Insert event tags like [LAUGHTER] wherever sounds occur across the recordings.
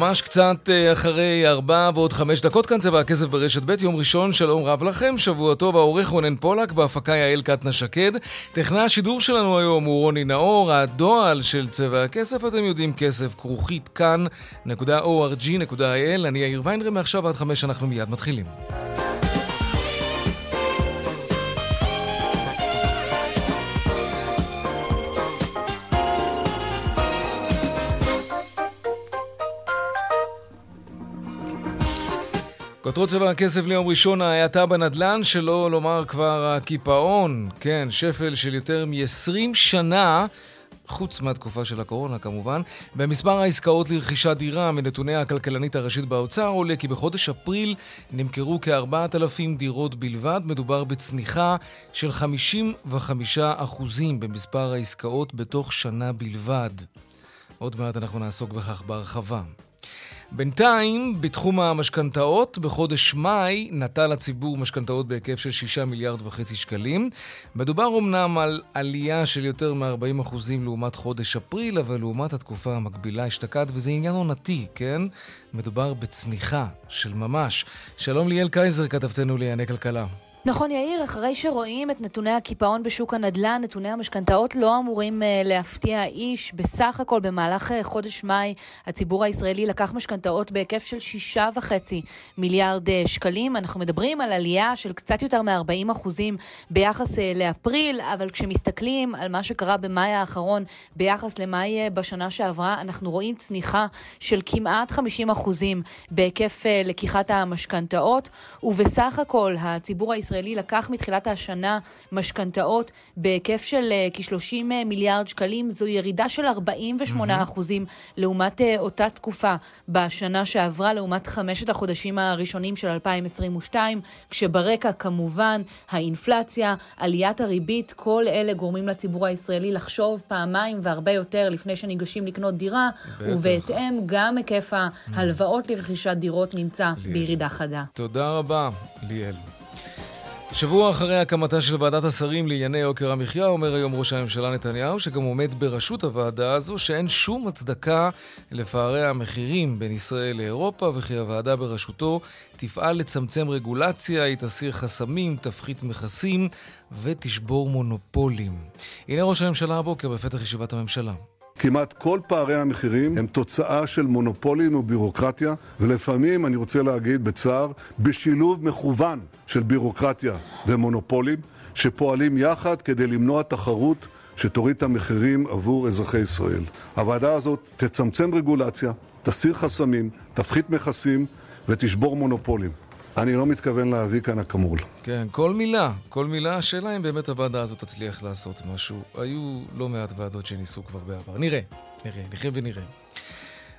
ממש קצת אה, אחרי ארבע ועוד חמש דקות כאן צבע הכסף ברשת ב', יום ראשון, שלום רב לכם, שבוע טוב, העורך רונן פולק, בהפקה יעל קטנה שקד. טכנה השידור שלנו היום הוא רוני נאור, הדועל של צבע הכסף, אתם יודעים, כסף כרוכית כאן.org.il, אני יאיר ויינרם, מעכשיו עד חמש אנחנו מיד מתחילים. כותרות צבע הכסף ליום ראשון, ההאטה בנדל"ן, שלא לומר כבר הקיפאון, כן, שפל של יותר מ-20 שנה. חוץ מהתקופה של הקורונה כמובן. במספר העסקאות לרכישת דירה מנתוני הכלכלנית הראשית באוצר עולה כי בחודש אפריל נמכרו כ-4,000 דירות בלבד. מדובר בצניחה של 55% במספר העסקאות בתוך שנה בלבד. עוד מעט אנחנו נעסוק בכך בהרחבה. בינתיים, בתחום המשכנתאות, בחודש מאי נטל הציבור משכנתאות בהיקף של 6 מיליארד וחצי שקלים. מדובר אמנם על עלייה של יותר מ-40% לעומת חודש אפריל, אבל לעומת התקופה המקבילה אשתקד, וזה עניין עונתי, כן? מדובר בצניחה של ממש. שלום ליאל קייזר, כתבתנו לענייני כלכלה. נכון, יאיר, אחרי שרואים את נתוני הקיפאון בשוק הנדל"ן, נתוני המשכנתאות לא אמורים uh, להפתיע איש. בסך הכל, במהלך uh, חודש מאי, הציבור הישראלי לקח משכנתאות בהיקף של שישה וחצי מיליארד uh, שקלים. אנחנו מדברים על עלייה של קצת יותר מ-40 אחוזים ביחס uh, לאפריל, אבל כשמסתכלים על מה שקרה במאי האחרון ביחס למאי uh, בשנה שעברה, אנחנו רואים צניחה של כמעט 50 אחוזים בהיקף uh, לקיחת המשכנתאות, ובסך הכל הציבור הישראלי הישראלי לקח מתחילת השנה משכנתאות בהיקף של אה, כ-30 אה, מיליארד שקלים. זו ירידה של 48 אחוזים. לעומת אה, אותה תקופה בשנה שעברה, לעומת חמשת החודשים הראשונים של 2022, כשברקע כמובן האינפלציה, עליית הריבית, כל אלה גורמים לציבור הישראלי לחשוב פעמיים והרבה יותר לפני שניגשים לקנות דירה, בטח. ובהתאם גם היקף ההלוואות לרכישת דירות נמצא ליאל. בירידה חדה. תודה רבה, ליאל. שבוע אחרי הקמתה של ועדת השרים לענייני יוקר המחיה, אומר היום ראש הממשלה נתניהו, שגם עומד בראשות הוועדה הזו, שאין שום הצדקה לפערי המחירים בין ישראל לאירופה, וכי הוועדה בראשותו תפעל לצמצם רגולציה, היא תסיר חסמים, תפחית מכסים ותשבור מונופולים. הנה ראש הממשלה הבוקר בפתח ישיבת הממשלה. כמעט כל פערי המחירים הם תוצאה של מונופולים ובירוקרטיה, ולפעמים, אני רוצה להגיד בצער, בשילוב מכוון של בירוקרטיה ומונופולים, שפועלים יחד כדי למנוע תחרות שתוריד את המחירים עבור אזרחי ישראל. הוועדה הזאת תצמצם רגולציה, תסיר חסמים, תפחית מכסים ותשבור מונופולים. אני לא מתכוון להביא כאן אקמול. כן, כל מילה, כל מילה. השאלה אם באמת הוועדה הזאת תצליח לעשות משהו. היו לא מעט ועדות שניסו כבר בעבר. נראה, נראה, נחיה ונראה.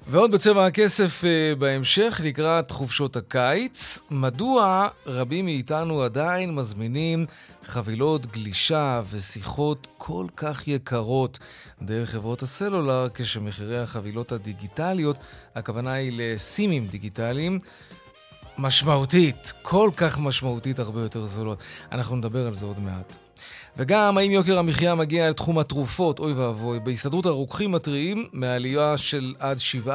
ועוד בצבע הכסף uh, בהמשך, לקראת חופשות הקיץ, מדוע רבים מאיתנו עדיין מזמינים חבילות גלישה ושיחות כל כך יקרות דרך חברות הסלולר, כשמחירי החבילות הדיגיטליות, הכוונה היא לסימים דיגיטליים, משמעותית, כל כך משמעותית, הרבה יותר זולות. אנחנו נדבר על זה עוד מעט. וגם האם יוקר המחיה מגיע לתחום התרופות, אוי ואבוי. בהסתדרות הרוקחים מתריעים מעלייה של עד 7%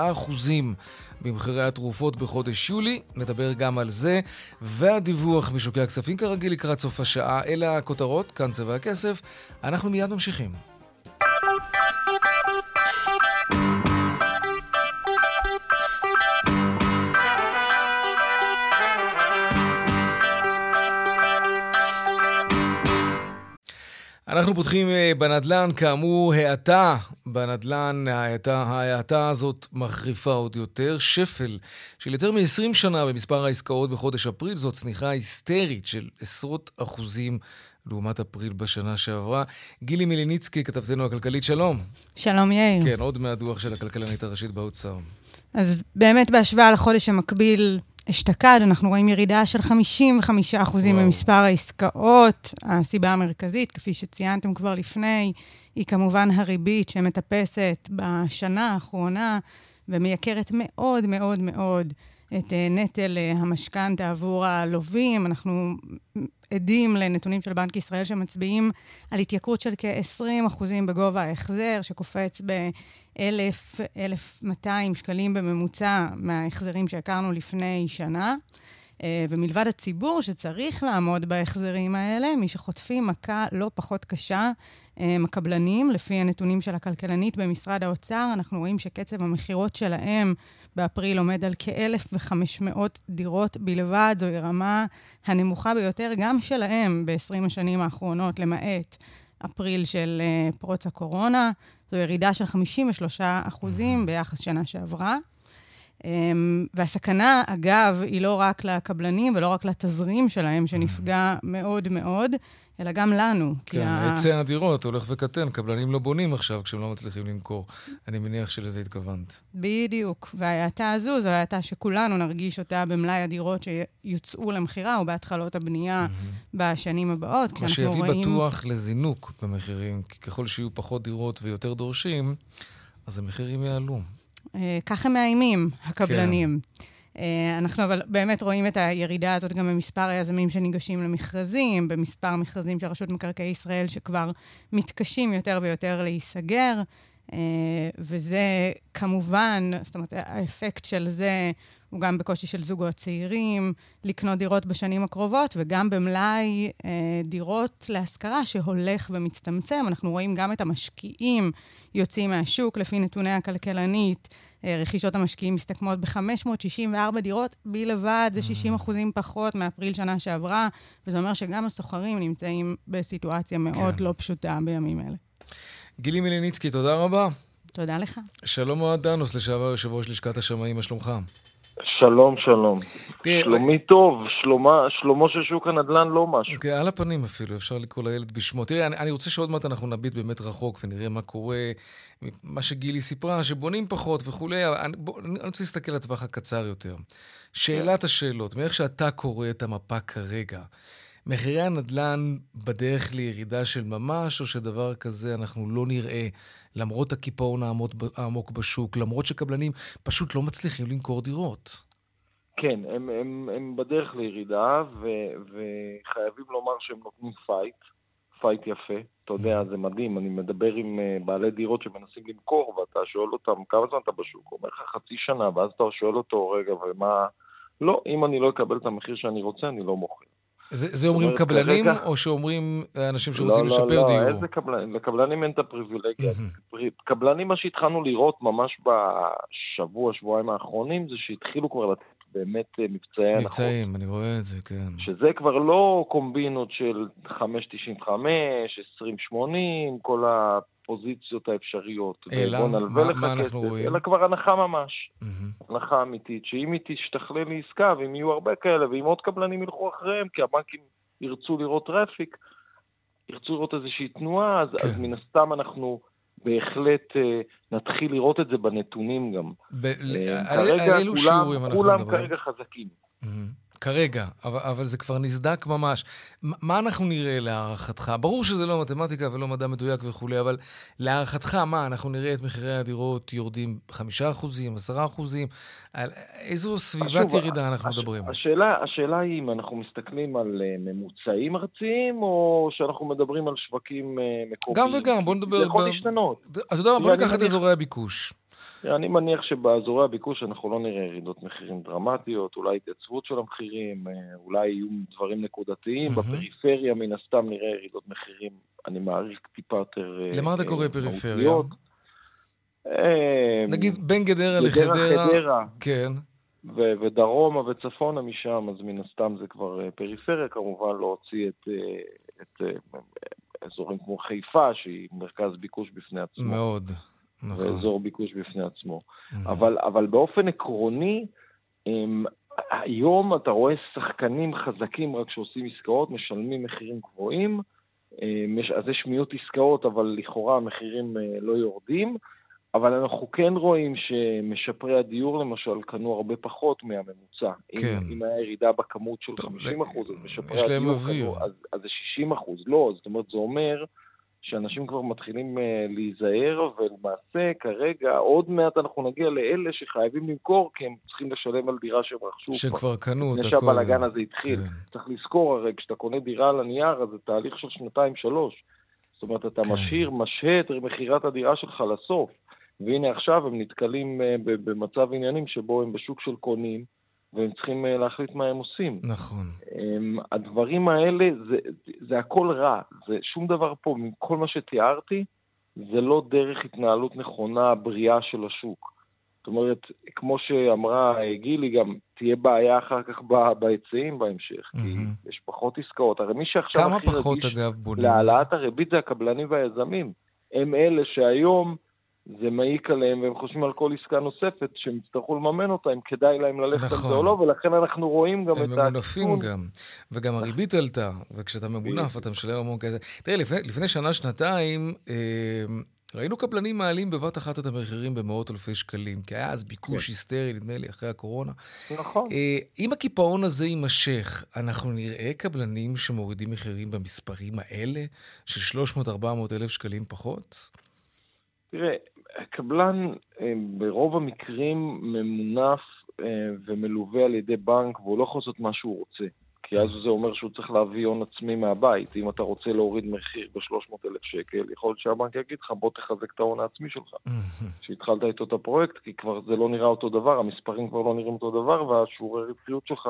במחירי התרופות בחודש יולי. נדבר גם על זה. והדיווח משוקי הכספים כרגיל לקראת סוף השעה. אלה הכותרות, כאן צבע הכסף. אנחנו מיד ממשיכים. אנחנו פותחים אה, בנדל"ן, כאמור, האטה בנדל"ן, ההאטה, ההאטה הזאת מחריפה עוד יותר. שפל של יותר מ-20 שנה במספר העסקאות בחודש אפריל, זאת צניחה היסטרית של עשרות אחוזים לעומת אפריל בשנה שעברה. גילי מליניצקי, כתבתנו הכלכלית, שלום. שלום יאיר. כן, עוד מהדוח של הכלכלנית הראשית באוצר. אז באמת בהשוואה לחודש המקביל אשתקד, אנחנו רואים ירידה של 55% במספר העסקאות. הסיבה המרכזית, כפי שציינתם כבר לפני, היא כמובן הריבית שמטפסת בשנה האחרונה ומייקרת מאוד מאוד מאוד את אה, נטל אה, המשכנתה עבור הלווים. אנחנו עדים לנתונים של בנק ישראל שמצביעים על התייקרות של כ-20% בגובה ההחזר, שקופץ ב-1,200 שקלים בממוצע מההחזרים שהכרנו לפני שנה. אה, ומלבד הציבור שצריך לעמוד בהחזרים האלה, מי שחוטפים מכה לא פחות קשה הקבלנים. לפי הנתונים של הכלכלנית במשרד האוצר, אנחנו רואים שקצב המכירות שלהם באפריל עומד על כ-1,500 דירות בלבד. זוהי רמה הנמוכה ביותר גם שלהם ב-20 השנים האחרונות, למעט אפריל של uh, פרוץ הקורונה. זו ירידה של 53 אחוזים ביחס שנה שעברה. Um, והסכנה, אגב, היא לא רק לקבלנים ולא רק לתזרים שלהם, שנפגע מאוד מאוד, אלא גם לנו. כן, היצע ה... הדירות הולך וקטן, קבלנים לא בונים עכשיו כשהם לא מצליחים למכור. אני מניח שלזה התכוונת. בדיוק, וההאטה הזו זו האטה שכולנו נרגיש אותה במלאי הדירות שיוצאו למכירה או בהתחלות הבנייה mm-hmm. בשנים הבאות. מה שיביא רואים... בטוח לזינוק במחירים, כי ככל שיהיו פחות דירות ויותר דורשים, אז המחירים יעלו. אה, כך הם מאיימים, הקבלנים. כן. אה, אנחנו אבל באמת רואים את הירידה הזאת גם במספר היזמים שניגשים למכרזים, במספר מכרזים של רשות מקרקעי ישראל שכבר מתקשים יותר ויותר להיסגר, אה, וזה כמובן, זאת אומרת, האפקט של זה הוא גם בקושי של זוגות צעירים לקנות דירות בשנים הקרובות, וגם במלאי אה, דירות להשכרה שהולך ומצטמצם. אנחנו רואים גם את המשקיעים יוצאים מהשוק, לפי נתוני הכלכלנית. אה, רכישות המשקיעים מסתכמות ב-564 דירות בלבד, זה 60 mm. אחוזים פחות מאפריל שנה שעברה, וזה אומר שגם הסוחרים נמצאים בסיטואציה מאוד כן. לא פשוטה בימים אלה. גילי מליניצקי, תודה רבה. תודה לך. שלום אוהד דנוס, לשעבר יושב ראש לשכת השמאים, מה שלומך? שלום, שלום. שלומי טוב, שלומה, שלומו של שוק הנדל"ן לא משהו. כן, על הפנים אפילו, אפשר לקרוא לילד בשמו. תראה, אני, אני רוצה שעוד מעט אנחנו נביט באמת רחוק ונראה מה קורה, מה שגילי סיפרה, שבונים פחות וכולי, אני, בוא, אני רוצה להסתכל לטווח הקצר יותר. שאלת השאלות, מאיך שאתה קורא את המפה כרגע, מחירי הנדל"ן בדרך לירידה של ממש, או שדבר כזה אנחנו לא נראה, למרות הקיפאון העמוק בשוק, למרות שקבלנים פשוט לא מצליחים למכור דירות? כן, הם, הם, הם בדרך לירידה, ו, וחייבים לומר שהם נותנים fight, fight יפה. אתה יודע, זה מדהים, אני מדבר עם אה, בעלי דירות שמנסים למכור, ואתה שואל אותם, כמה זמן אתה בשוק? הוא אומר לך חצי שנה, ואז אתה שואל אותו, רגע, ומה... לא, אם אני לא אקבל את המחיר שאני רוצה, אני לא מוכר. זה, זה אומרים אומרת, קבלנים, כרגע... או שאומרים אנשים שרוצים לא, לשפר לא, דיור? לא, איזה קבלנים? לקבלנים אין את הפריבילגיה. קבלנים, מה שהתחלנו לראות ממש בשבוע, שבועיים האחרונים, זה שהתחילו כבר לתת באמת אה, מבצעי הנחות. מבצעים, אני רואה את זה, כן. שזה כבר לא קומבינות של 5.95, 20.80, כל הפוזיציות האפשריות. אלא, מה, מה אנחנו רואים? אלא כבר הנחה ממש. Mm-hmm. הנחה אמיתית, שאם היא תשתכלל לעסקה, ואם יהיו הרבה כאלה, ואם עוד קבלנים ילכו אחריהם, כי הבנקים ירצו לראות traffic, ירצו לראות איזושהי תנועה, אז, כן. אז מן הסתם אנחנו... בהחלט אה, נתחיל לראות את זה בנתונים גם. ב- אה, כרגע כולם, כולם כרגע חזקים. Mm-hmm. כרגע, אבל, אבל זה כבר נסדק ממש. מה אנחנו נראה להערכתך? ברור שזה לא מתמטיקה ולא מדע מדויק וכולי, אבל להערכתך, מה, אנחנו נראה את מחירי הדירות יורדים 5%, 10%? על איזו סביבת שוב, ירידה אנחנו הש, מדברים? השאלה, השאלה היא אם אנחנו מסתכלים על uh, ממוצעים ארציים, או שאנחנו מדברים על שווקים uh, מקומיים. גם וגם, בוא נדבר... זה יכול להשתנות. אתה יודע מה, בוא ניקח את אזורי הביקוש. אני מניח שבאזורי הביקוש אנחנו לא נראה ירידות מחירים דרמטיות, אולי התייצבות של המחירים, אה, אולי יהיו דברים נקודתיים. Mm-hmm. בפריפריה מן הסתם נראה ירידות מחירים, אני מעריך טיפה יותר... אה, למה אתה קורא אה, פריפריה? נגיד בין גדרה לחדרה. גדרה, חדרה. כן. ו- ודרומה וצפונה משם, אז מן הסתם זה כבר פריפריה, כמובן להוציא את, את, את אזורים כמו חיפה, שהיא מרכז ביקוש בפני עצמו. מאוד. נכון. ואזור ביקוש בפני עצמו. Mm-hmm. אבל, אבל באופן עקרוני, הם, היום אתה רואה שחקנים חזקים רק שעושים עסקאות, משלמים מחירים גבוהים, אז יש מיעוט עסקאות, אבל לכאורה המחירים לא יורדים. אבל אנחנו כן רואים שמשפרי הדיור למשל קנו הרבה פחות מהממוצע. כן. אם, אם היה ירידה בכמות של 50 אחוז, אז משפרי הדיור קנו, אז, אז זה 60 אחוז. לא, זאת אומרת, זה אומר שאנשים כבר מתחילים uh, להיזהר, ולמעשה כרגע, עוד מעט אנחנו נגיע לאלה שחייבים למכור, כי הם צריכים לשלם על דירה שהם רכשו. שכבר קנו את הכול. לפני שהבלאגן הזה התחיל. כן. צריך לזכור הרי, כשאתה קונה דירה על הנייר, אז זה תהליך של שנתיים-שלוש. זאת אומרת, אתה כן. משאיר, משהה את מכירת הדירה שלך לסוף. והנה עכשיו הם נתקלים אה, במצב עניינים שבו הם בשוק של קונים, והם צריכים אה, להחליט מה הם עושים. נכון. אמ, הדברים האלה, זה, זה הכל רע. זה שום דבר פה, מכל מה שתיארתי, זה לא דרך התנהלות נכונה, בריאה של השוק. זאת אומרת, כמו שאמרה אה, גילי, גם תהיה בעיה אחר כך בהיצעים בהמשך, mm-hmm. כי יש פחות עסקאות. הרי מי שעכשיו הכי רגיש להעלאת הריבית זה הקבלנים והיזמים. הם אלה שהיום זה מעיק עליהם, והם חושבים על כל עסקה נוספת שהם יצטרכו לממן אותה, אם כדאי להם ללכת נכון. על זה או לא, ולכן אנחנו רואים גם את הסיכון. הם ממונפים גם, וגם הריבית עלתה, וכשאתה ממונף אתה משלם המון כזה. תראה, לפני, לפני שנה-שנתיים, אה, ראינו קבלנים מעלים בבת אחת את המחירים במאות אלפי שקלים, כי היה אז ביקוש כן. היסטרי, נדמה לי, אחרי הקורונה. נכון. אה, אם הקיפאון הזה יימשך, אנחנו נראה קבלנים שמורידים מחירים במספרים האלה, של 300-400 אלף שקלים פחות? תראה, הקבלן אה, ברוב המקרים ממונף אה, ומלווה על ידי בנק והוא לא יכול לעשות מה שהוא רוצה. כי אז זה אומר שהוא צריך להביא הון עצמי מהבית. אם אתה רוצה להוריד מחיר ב-300 אלף שקל, יכול להיות שהבנק יגיד לך, בוא תחזק את ההון העצמי שלך. [LAUGHS] שהתחלת איתו את הפרויקט, כי כבר זה לא נראה אותו דבר, המספרים כבר לא נראים אותו דבר, והשיעורי רווחיות שלך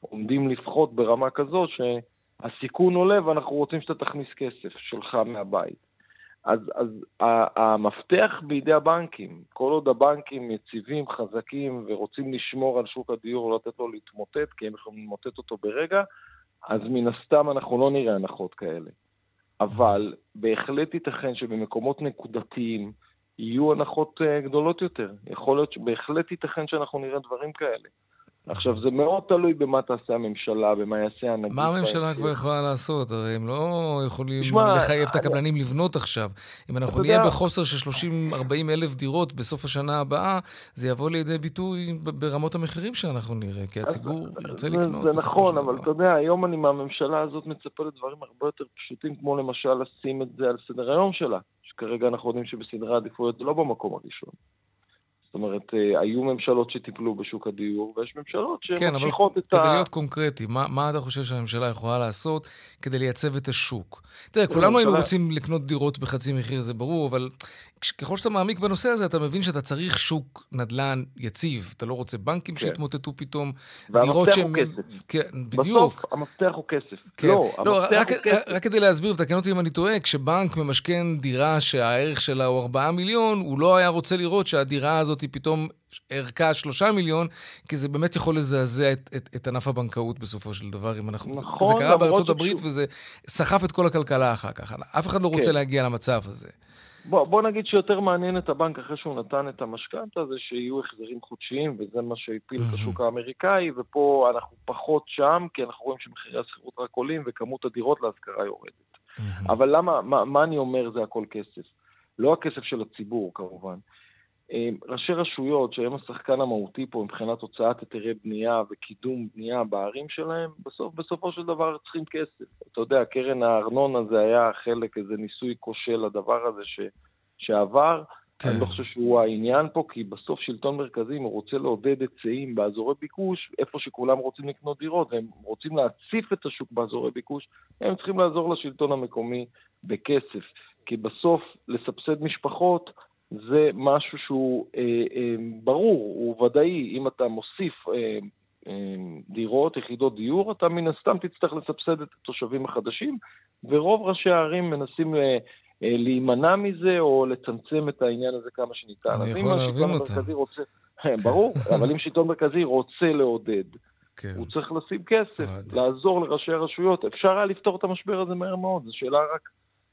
עומדים לפחות ברמה כזו שהסיכון עולה ואנחנו רוצים שאתה תכניס כסף שלך מהבית. אז, אז המפתח בידי הבנקים, כל עוד הבנקים יציבים, חזקים ורוצים לשמור על שוק הדיור ולתת לו להתמוטט, כי הם יכולים למוטט אותו ברגע, אז מן הסתם אנחנו לא נראה הנחות כאלה. אבל בהחלט ייתכן שבמקומות נקודתיים יהיו הנחות אה, גדולות יותר. יכול להיות שבהחלט ייתכן שאנחנו נראה דברים כאלה. עכשיו, זה מאוד תלוי במה תעשה הממשלה, במה יעשה הנגיד. מה הממשלה כבר יכולה לעשות? הרי הם לא יכולים שמה, לחייב את הקבלנים לבנות עכשיו. אם אנחנו נהיה יודע... בחוסר של 30-40 אלף דירות בסוף השנה הבאה, זה יבוא לידי ביטוי ברמות המחירים שאנחנו נראה, כי הציבור אז, ירצה זה, לקנות. זה נכון, אבל אתה יודע, היום אני מהממשלה הזאת מצפה לדברים הרבה יותר פשוטים, כמו למשל לשים את זה על סדר היום שלה, שכרגע אנחנו יודעים שבסדרי העדיפויות זה לא במקום הראשון. זאת אומרת, אה, היו ממשלות שטיפלו בשוק הדיור, ויש ממשלות שממשיכות כן, את ה... כן, אבל כדי להיות קונקרטי, מה, מה אתה חושב שהממשלה יכולה לעשות כדי לייצב את השוק? תראה, כולנו היינו רוצים לקנות דירות בחצי מחיר, זה ברור, אבל ככל שאתה מעמיק בנושא הזה, אתה מבין שאתה צריך שוק נדל"ן יציב. אתה לא רוצה בנקים כן. שיתמוטטו פתאום, דירות שהן... והמפתח הוא כסף. כן, בדיוק. בסוף המפתח הוא כסף. כן. לא, לא רק, הוא כסף. רק כדי להסביר, ותקן אותי אם אני טועה, כשבנק ממשכן דירה שהערך שלה הוא 4 מיליון, הוא לא היה רוצה לראות שהדירה הזאת היא פתאום ערכה 3 מיליון, כי זה באמת יכול לזעזע את, את, את ענף הבנקאות בסופו של דבר, אם אנחנו... נכון, זה קרה בארצות הברית וזה סחף את כל הכלכלה אחר כך. אף אחד לא רוצה כן. להגיע למצב הזה. בוא, בוא נגיד שיותר מעניין את הבנק אחרי שהוא נתן את המשכנתה זה שיהיו החזרים חודשיים, וזה מה שהפיל את השוק האמריקאי, ופה אנחנו פחות שם, כי אנחנו רואים שמחירי השכירות רק עולים וכמות הדירות להשכרה יורדת. אבל למה, מה, מה אני אומר זה הכל כסף? לא הכסף של הציבור כמובן. אמ, ראשי רשויות, שהם השחקן המהותי פה מבחינת הוצאת היתרי בנייה וקידום בנייה בערים שלהם, בסוף, בסופו של דבר צריכים כסף. אתה יודע, קרן הארנונה זה היה חלק, איזה ניסוי כושל לדבר הזה ש, שעבר. כן. אני לא חושב שהוא העניין פה, כי בסוף שלטון מרכזי, אם הוא רוצה לעודד היצעים באזורי ביקוש, איפה שכולם רוצים לקנות דירות, והם רוצים להציף את השוק באזורי ביקוש, הם צריכים לעזור לשלטון המקומי בכסף. כי בסוף, לסבסד משפחות, זה משהו שהוא אה, אה, ברור, הוא ודאי. אם אתה מוסיף אה, אה, דירות, יחידות דיור, אתה מן הסתם תצטרך לסבסד את התושבים החדשים, ורוב ראשי הערים מנסים אה, אה, להימנע מזה או לצמצם את העניין הזה כמה שניתן. אני יכול להבין אותה. רוצה, כן, [LAUGHS] ברור, אבל אם שלטון מרכזי רוצה לעודד, כן. הוא צריך לשים כסף, לעזור לראשי הרשויות. אפשר היה לפתור את המשבר הזה מהר מאוד, זו שאלה רק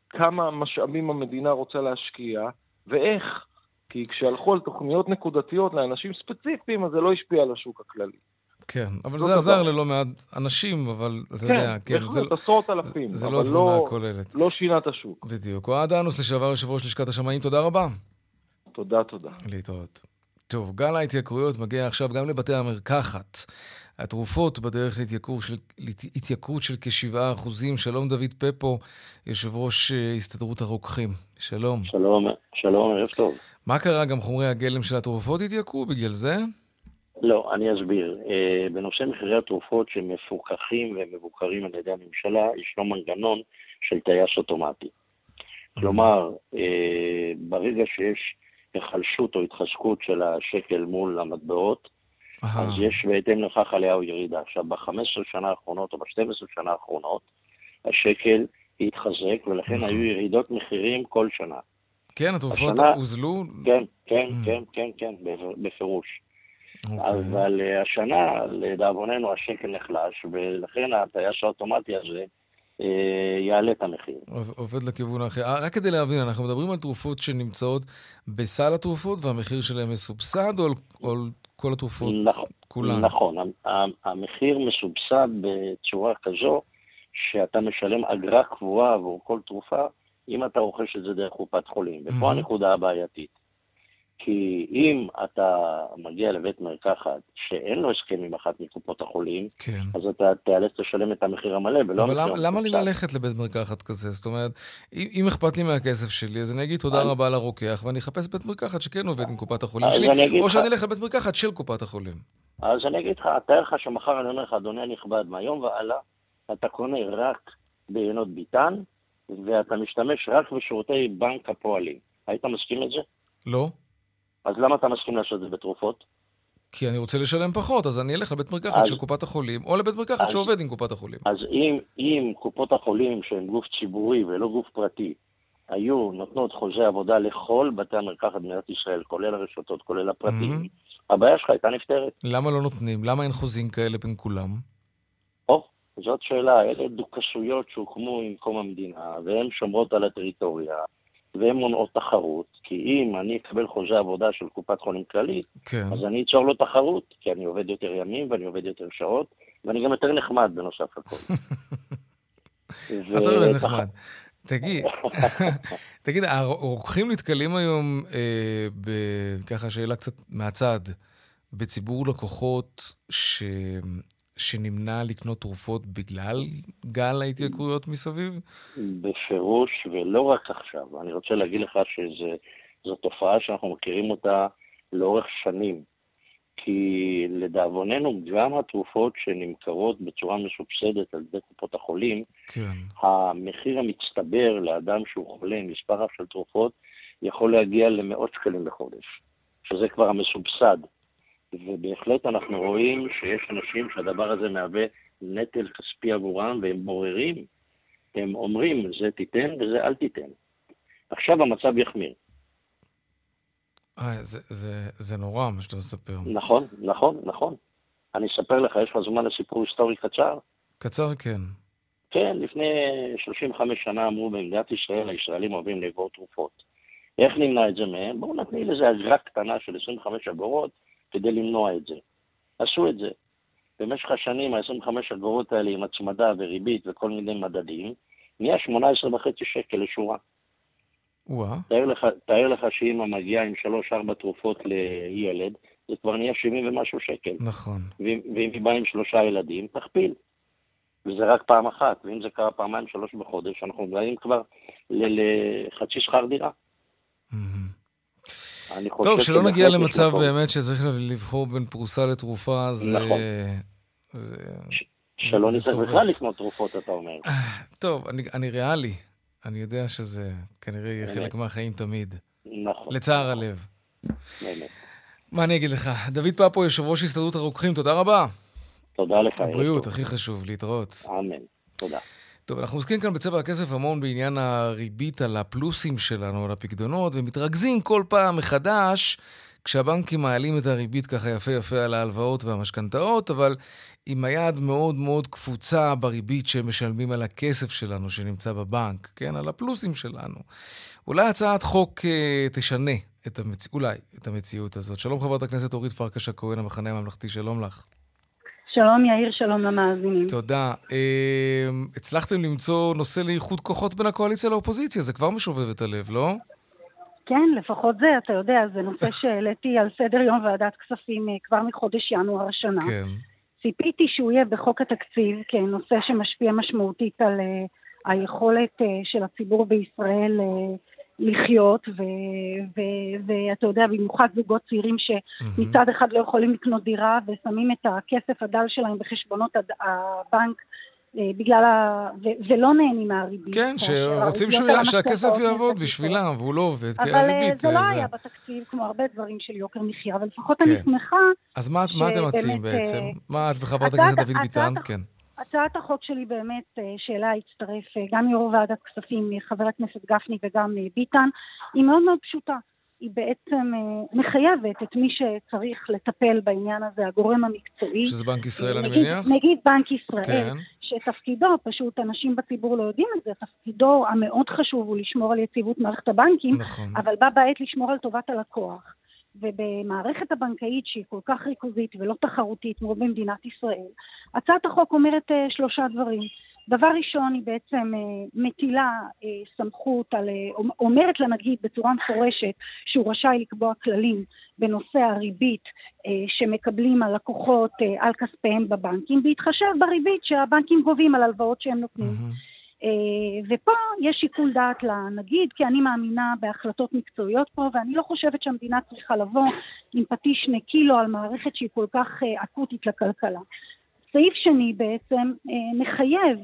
כמה משאבים המדינה רוצה להשקיע. ואיך. כי כשהלכו על תוכניות נקודתיות לאנשים ספציפיים, אז זה לא השפיע על השוק הכללי. כן, אבל זה עזר. ללא מעט אנשים, אבל אתה כן, יודע, כן, זה, בהחלט, עשרות אלפים, זה לא התמונה לא, הכוללת. לא שינה את השוק. בדיוק. אוהד אנוס, לשעבר יושב ראש לשכת השמאים, תודה רבה. תודה, תודה. להתראות. טוב, גל ההתייקרויות מגיע עכשיו גם לבתי המרקחת. התרופות בדרך להתייקרות של, להתייקרות של כ-7%. שלום דוד פפו, יושב ראש אה, הסתדרות הרוקחים. שלום. שלום, שלום, ערב טוב. מה קרה? גם חומרי הגלם של התרופות התייקרו בגלל זה? לא, אני אסביר. אה, בנושא מחירי התרופות שמפוקחים ומבוקרים על ידי הממשלה, ישנו מנגנון של טייס אוטומטי. כלומר, אה, ברגע שיש היחלשות או התחזקות של השקל מול המטבעות, אהה, אז יש בהתאם לכך עלייה או ירידה. עכשיו, ב-15 שנה האחרונות או ב-12 שנה האחרונות, השקל התחזק, ולכן נכון. היו ירידות מחירים כל שנה. כן, התרופות השנה- הוזלו? כן, כן, Mm. כן, כן, כן, בפירוש. אוקיי. אבל אה, השנה, לדאבוננו, השקל נחלש, ולכן הטייס האוטומטי הזה אה, יעלה את המחיר. עוב- עובד לכיוון האחר. אה, רק כדי להבין, אנחנו מדברים על תרופות שנמצאות בסל התרופות והמחיר שלהן מסובסד, או על כל התרופות נכון, כולן? נכון. המחיר מסובסד בצורה כזו שאתה משלם אגרה קבועה עבור כל תרופה, אם אתה רוכש את זה דרך קופת חולים. ופה מהמם. הנקודה הבעייתית. כי אם אתה מגיע לבית מרקחת שאין לו הסכם עם אחת מקופות החולים, כן. אז אתה תיאלץ לשלם את המחיר המלא ולא אבל למה, למה לי. ללכת לבית מרקחת כזה? זאת אומרת, אם, אם אכפת לי מהכסף שלי, אז אני אגיד תודה אני- רבה לרוקח, ואני אחפש בית מרקחת שכן עובד עם קופת החולים שלי, או שאני אלך לבית מרקחת של קופת החולים. אז אני אגיד לך, תאר לך שמחר אני אומר לך, אדוני הנכבד, מהיום והלאה אתה קונה רק ביינות ביטן, ואתה משתמש רק בשירותי בנק הפועלים. היית מסכים לזה? לא? אז למה אתה מסכים לעשות את זה בתרופות? כי אני רוצה לשלם פחות, אז אני אלך לבית מרקחת של קופת החולים, או לבית מרקחת שעובד עם קופת החולים. אז אם, אם קופות החולים, שהן גוף ציבורי ולא גוף פרטי, היו נותנות חוזה עבודה לכל בתי המרקחת במדינת ישראל, כולל הרשתות, כולל הפרטיים, הבעיה שלך הייתה נפתרת. למה לא נותנים? למה אין חוזים כאלה בין כולם? או, זאת שאלה, אלה דוכסויות שהוקמו עם קום המדינה, והן שומרות על הטריטוריה, והן מונעות תחרות, כי אם אני אקבל חוזה עבודה של קופת חולים כללית, כן. אז אני אצור לו תחרות, כי אני עובד יותר ימים ואני עובד יותר שעות, ואני גם יותר נחמד בנוסף לכל. [LAUGHS] אתה ותח- נחמד. תגיד, [LAUGHS] תגיד, הרוקחים נתקלים היום, אה, ב... ככה שאלה קצת מהצד, בציבור לקוחות ש... שנמנע לקנות תרופות בגלל גל ההתייקרויות מסביב? בפירוש, ולא רק עכשיו. אני רוצה להגיד לך שזו תופעה שאנחנו מכירים אותה לאורך שנים. כי לדאבוננו, גם התרופות שנמכרות בצורה מסובסדת על ידי קופות החולים, כן. המחיר המצטבר לאדם שהוא חולה עם מספר רב של תרופות יכול להגיע למאות שקלים בחודש, שזה כבר המסובסד. ובהחלט אנחנו רואים שיש אנשים שהדבר הזה מהווה נטל כספי עבורם, והם בוררים, הם אומרים, זה תיתן וזה אל תיתן. עכשיו המצב יחמיר. אה, זה, זה, זה נורא מה שאתה מספר. נכון, נכון, נכון. אני אספר לך, יש לך זמן לסיפור היסטורי קצר? קצר כן. כן, לפני 35 שנה אמרו במדינת ישראל, הישראלים אוהבים לאגור תרופות. איך נמנע את זה מהם? בואו נתניל איזה אגרה קטנה של 25 אגורות כדי למנוע את זה. עשו את זה. במשך השנים, ה-25 אגורות האלה עם הצמדה וריבית וכל מיני מדדים, נהיה 18.5 שקל לשורה. וואה, תאר לך, תאר לך שאמא מגיעה עם 3-4 תרופות לילד, זה כבר נהיה 70 ומשהו שקל. נכון. ואם היא באה עם שלושה ילדים, תכפיל. וזה רק פעם אחת, ואם זה קרה פעמיים, שלוש בחודש, אנחנו מגיעים כבר לחצי שכר דירה. טוב, שלא נגיע למצב. באמת שצריך לבחור בין פרוסה לתרופה, זה... נכון. זה... שלא נצטרך. בכלל לקנות תרופות, אתה אומר. טוב, אני, אני ריאלי. אני יודע שזה כנראה יהיה. חלק מהחיים תמיד. נכון. לצער הלב. באמת. מה אני אגיד לך? דוד פפו, יושב ראש הסתדרות הרוקחים, תודה רבה. תודה לך. הבריאות. הכי חשוב, להתראות. אמן. תודה. טוב, אנחנו עוסקים כאן בצבע הכסף המון בעניין הריבית על הפלוסים שלנו, על הפקדונות, ומתרכזים כל פעם מחדש כשהבנקים מעלים את הריבית ככה יפה יפה על ההלוואות והמשכנתאות, אבל עם היד מאוד מאוד קפוצה בריבית שהם משלמים על הכסף שלנו שנמצא בבנק, כן? על הפלוסים שלנו. אולי הצעת חוק אה, תשנה את המצ... אולי את המציאות הזאת. שלום חברת הכנסת אורית פרקש הכהן, המחנה הממלכתי, שלום לך. שלום יאיר, שלום למאזינים. תודה. אה, הצלחתם למצוא נושא לאיחוד כוחות בין הקואליציה לאופוזיציה, זה כבר משובב את הלב, לא? כן, לפחות זה, אתה יודע, זה נושא שהעליתי על סדר יום ועדת כספים אה, כבר מחודש ינואר השנה. כן. ציפיתי שהוא יהיה בחוק התקציב כנושא שמשפיע משמעותית על uh, היכולת uh, של הציבור בישראל uh, לחיות, ואתה יודע, במיוחד זוגות צעירים שמצד אחד לא יכולים לקנות דירה ושמים את הכסף הדל שלהם בחשבונות הבנק אה, בגלל ה... ו- ולא נהנים מהריבית. כן, שרוצים שהוא... שהכסף יעבוד בשבילם, והוא לא עובד, כי הריבית... אבל זה לא היה בתקציב, כמו הרבה דברים של יוקר מחיה, אבל לפחות אני כן. שמחה... אז מה אתם מציעים בעצם? מה את וחברת הכנסת דוד ביטן? כן. הצעת החוק שלי באמת, אה, שאליה הצטרף אה, גם יו"ר ועדת כספים, חבר הכנסת גפני וגם ביטן, היא מאוד מאוד פשוטה. היא בעצם מחייבת את מי שצריך לטפל בעניין הזה, הגורם המקצועי. שזה בנק ישראל, נגיד, אני מניח? נגיד בנק ישראל. כן. שתפקידו, פשוט אנשים בציבור לא יודעים את זה, תפקידו המאוד חשוב הוא לשמור על יציבות מערכת הבנקים, נכון. אבל בה בעת לשמור על טובת הלקוח. ובמערכת הבנקאית שהיא כל כך ריכוזית ולא תחרותית כמו במדינת ישראל, הצעת החוק אומרת uh, שלושה דברים. דבר ראשון, היא בעצם uh, מטילה uh, סמכות, על, אומרת לנגיד בצורה מפורשת שהוא רשאי לקבוע כללים בנושא הריבית שמקבלים הלקוחות על כספיהם בבנקים, בהתחשב בריבית שהבנקים גובים על הלוואות שהם נותנים. Mm-hmm. Uh, ופה יש שיקול דעת לנגיד, כי אני מאמינה בהחלטות מקצועיות פה, ואני לא חושבת שהמדינה צריכה לבוא עם פטיש שני קילו על מערכת שהיא כל כך uh, אקוטית לכלכלה. סעיף שני בעצם uh, מחייב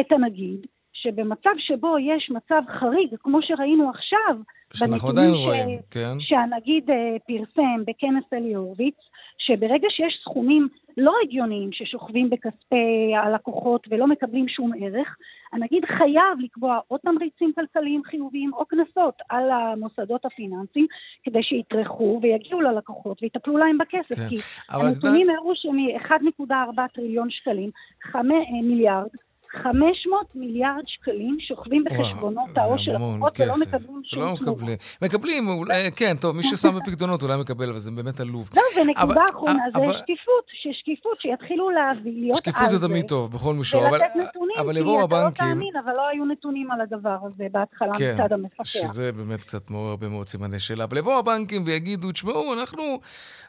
את הנגיד, שבמצב שבו יש מצב חריג, כמו שראינו עכשיו, שאנחנו עדיין רואים, כן. שהנגיד פרסם בכנס אלי הורוביץ, שברגע שיש סכומים לא הגיוניים ששוכבים בכספי הלקוחות ולא מקבלים שום ערך, הנגיד חייב לקבוע או תמריצים כלכליים חיוביים או קנסות על המוסדות הפיננסיים כדי שיטרחו ויגיעו ללקוחות ויטפלו להם בכסף. כן. כי הנתונים הראו שמ-1.4 טריליון שקלים, 5 מיליארד, 500 מיליארד שקלים שוכבים בחשבונות העו"ש של לקוחות ולא מקבלים שום לא. מקבלים, אולי, כן, טוב, מי ששם בפקדונות אולי מקבל, אבל זה באמת עלוב. לא, ונקודה אחרונה זה שקיפות, ששקיפות, שיתחילו להביא, להיות על זה. שקיפות זה תמיד טוב, בכל מישור. ולתת נתונים, כי אתה לא תאמין, אבל לא היו נתונים על הדבר הזה בהתחלה כן, מצד המפקח. שזה באמת קצת מעורר הרבה מאוד סימני שאלה. אבל יבואו הבנקים ויגידו, תשמעו,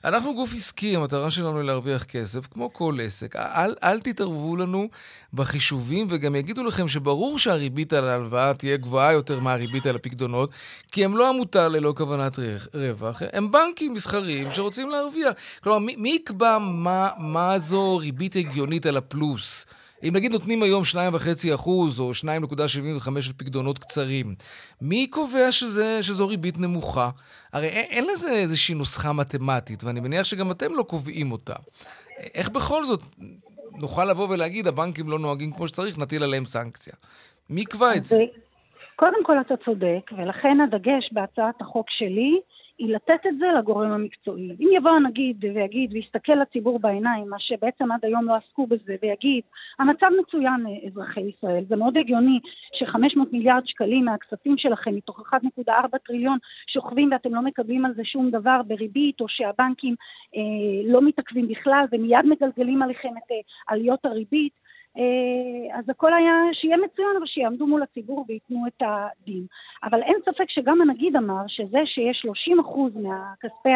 אנחנו גוף עסקי, המטרה שלנו היא להרוויח כסף, כמו כל עסק. אל תתערבו לנו בחישובים. טובים, וגם יגידו לכם שברור שהריבית על ההלוואה תהיה גבוהה יותר מהריבית על הפקדונות, כי הם לא עמותה ללא כוונת רווח, הם בנקים מסחריים שרוצים להרוויח. כלומר, מי, מי יקבע מה, מה זו ריבית הגיונית על הפלוס? אם נגיד נותנים היום 2.5% אחוז או 2.75 של פקדונות קצרים, מי קובע שזה, שזו ריבית נמוכה? הרי אין, אין לזה איזושהי נוסחה מתמטית, ואני מניח שגם אתם לא קובעים אותה. איך בכל זאת נוכל לבוא ולהגיד, הבנקים לא נוהגים כמו שצריך, נטיל עליהם סנקציה. מי יקבע את זה? קודם כל אתה צודק, ולכן הדגש בהצעת החוק שלי היא לתת את זה לגורם המקצועי. אם יבוא הנגיד ויגיד ויסתכל לציבור בעיניים, מה שבעצם עד היום לא עסקו בזה, ויגיד, המצב מצוין אזרחי ישראל, זה מאוד הגיוני ש-500 מיליארד שקלים מהכספים שלכם, מתוך 1.4 טריליון, שוכבים ואתם לא מקבלים על זה שום דבר בריבית, או שהבנקים אה, לא מתעכבים בכלל ומיד מגלגלים עליכם את אה, עליות הריבית, אה, אז הכל היה שיהיה מצוין, אבל שיעמדו מול הציבור וייתנו את הדין. אבל אין ספק שגם הנגיד אמר שזה שיש 30% מהכספי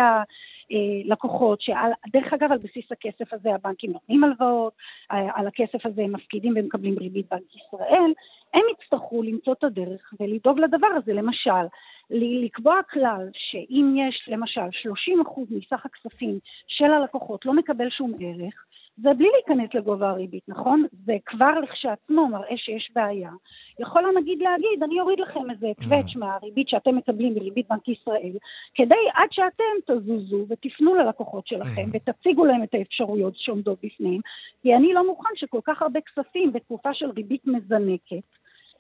הלקוחות, שעל, דרך אגב על בסיס הכסף הזה הבנקים נותנים הלוואות, על הכסף הזה הם מפקידים ומקבלים ריבית בנק ישראל, הם יצטרכו למצוא את הדרך ולדאוג לדבר הזה. למשל, לקבוע כלל שאם יש למשל 30% מסך הכספים של הלקוחות לא מקבל שום ערך, זה בלי להיכנס לגובה הריבית, נכון? זה כבר לכשעצמו מראה שיש בעיה. יכול הנגיד להגיד, אני אוריד לכם איזה קווץ' mm. מהריבית שאתם מקבלים מריבית בנק ישראל, כדי עד שאתם תזוזו ותפנו ללקוחות שלכם mm. ותציגו להם את האפשרויות שעומדות בפנים, כי אני לא מוכן שכל כך הרבה כספים בתקופה של ריבית מזנקת,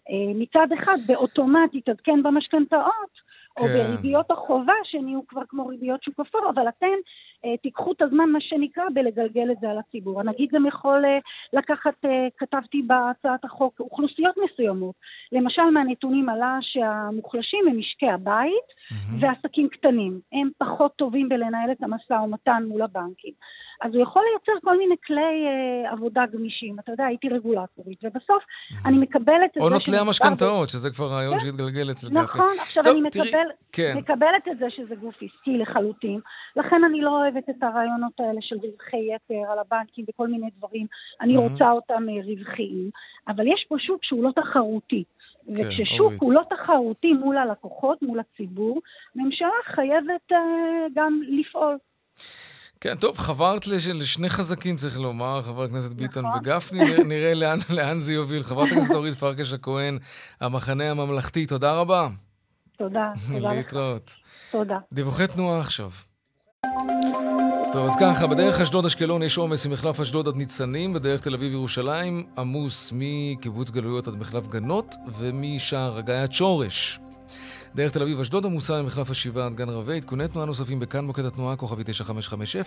אה, מצד אחד באוטומט יתעדכן במשכנתאות, או כן. בריביות החובה שנהיו כבר כמו ריביות שוק אפור, אבל אתם אה, תיקחו את הזמן, מה שנקרא, בלגלגל את זה על הציבור. הנגיד גם יכול אה, לקחת, אה, כתבתי בהצעת החוק, אוכלוסיות מסוימות. למשל, מהנתונים עלה שהמוחלשים הם משקי הבית מהמם. ועסקים קטנים. הם פחות טובים בלנהל את המשא ומתן מול הבנקים. אז הוא יכול לייצר כל מיני כלי אה, עבודה גמישים. אתה יודע, הייתי רגולטורית, ובסוף אני מקבלת את או זה נוטלי שמדובר ב- המשכנתאות, שזה כבר רעיון כן. שהתגלגל אצל גפני. נכון, עכשיו טוב, אני תראי, מקבל, כן. מקבלת את זה שזה גוף עסקי לחלוטין, לכן אני לא אוהבת את הרעיונות האלה של רווחי יתר על הבנקים וכל מיני דברים, אני מהמם. רוצה אותם אה, רווחיים, אבל יש פה שוק שהוא לא תחרותי. וכששוק אורית. הוא לא תחרותי מול הלקוחות, מול הציבור, ממשלה חייבת אה, גם לפעול. כן, טוב, חברת לש- לשני חזקים, צריך לומר, חבר הכנסת ביטן נכון. וגפני, נראה- נראה לאן, לאן זה יוביל. חברת הכנסת אורית פרקש הכהן, המחנה הממלכתי, תודה רבה. תודה, תודה. להתראות. תודה. דיווחי תנועה עכשיו. טוב, אז ככה, בדרך אשדוד-אשקלון יש עומס ממחלף אשדוד עד ניצנים, בדרך תל אביב-ירושלים עמוס מקיבוץ גלויות עד מחלף גנות, ומשער הגיא עד שורש. דרך תל אביב-אשדוד עמוסה ממחלף השבעה עד גן רבי, עדכוני תנועה נוספים בכאן מוקד התנועה, כוכבי 9550.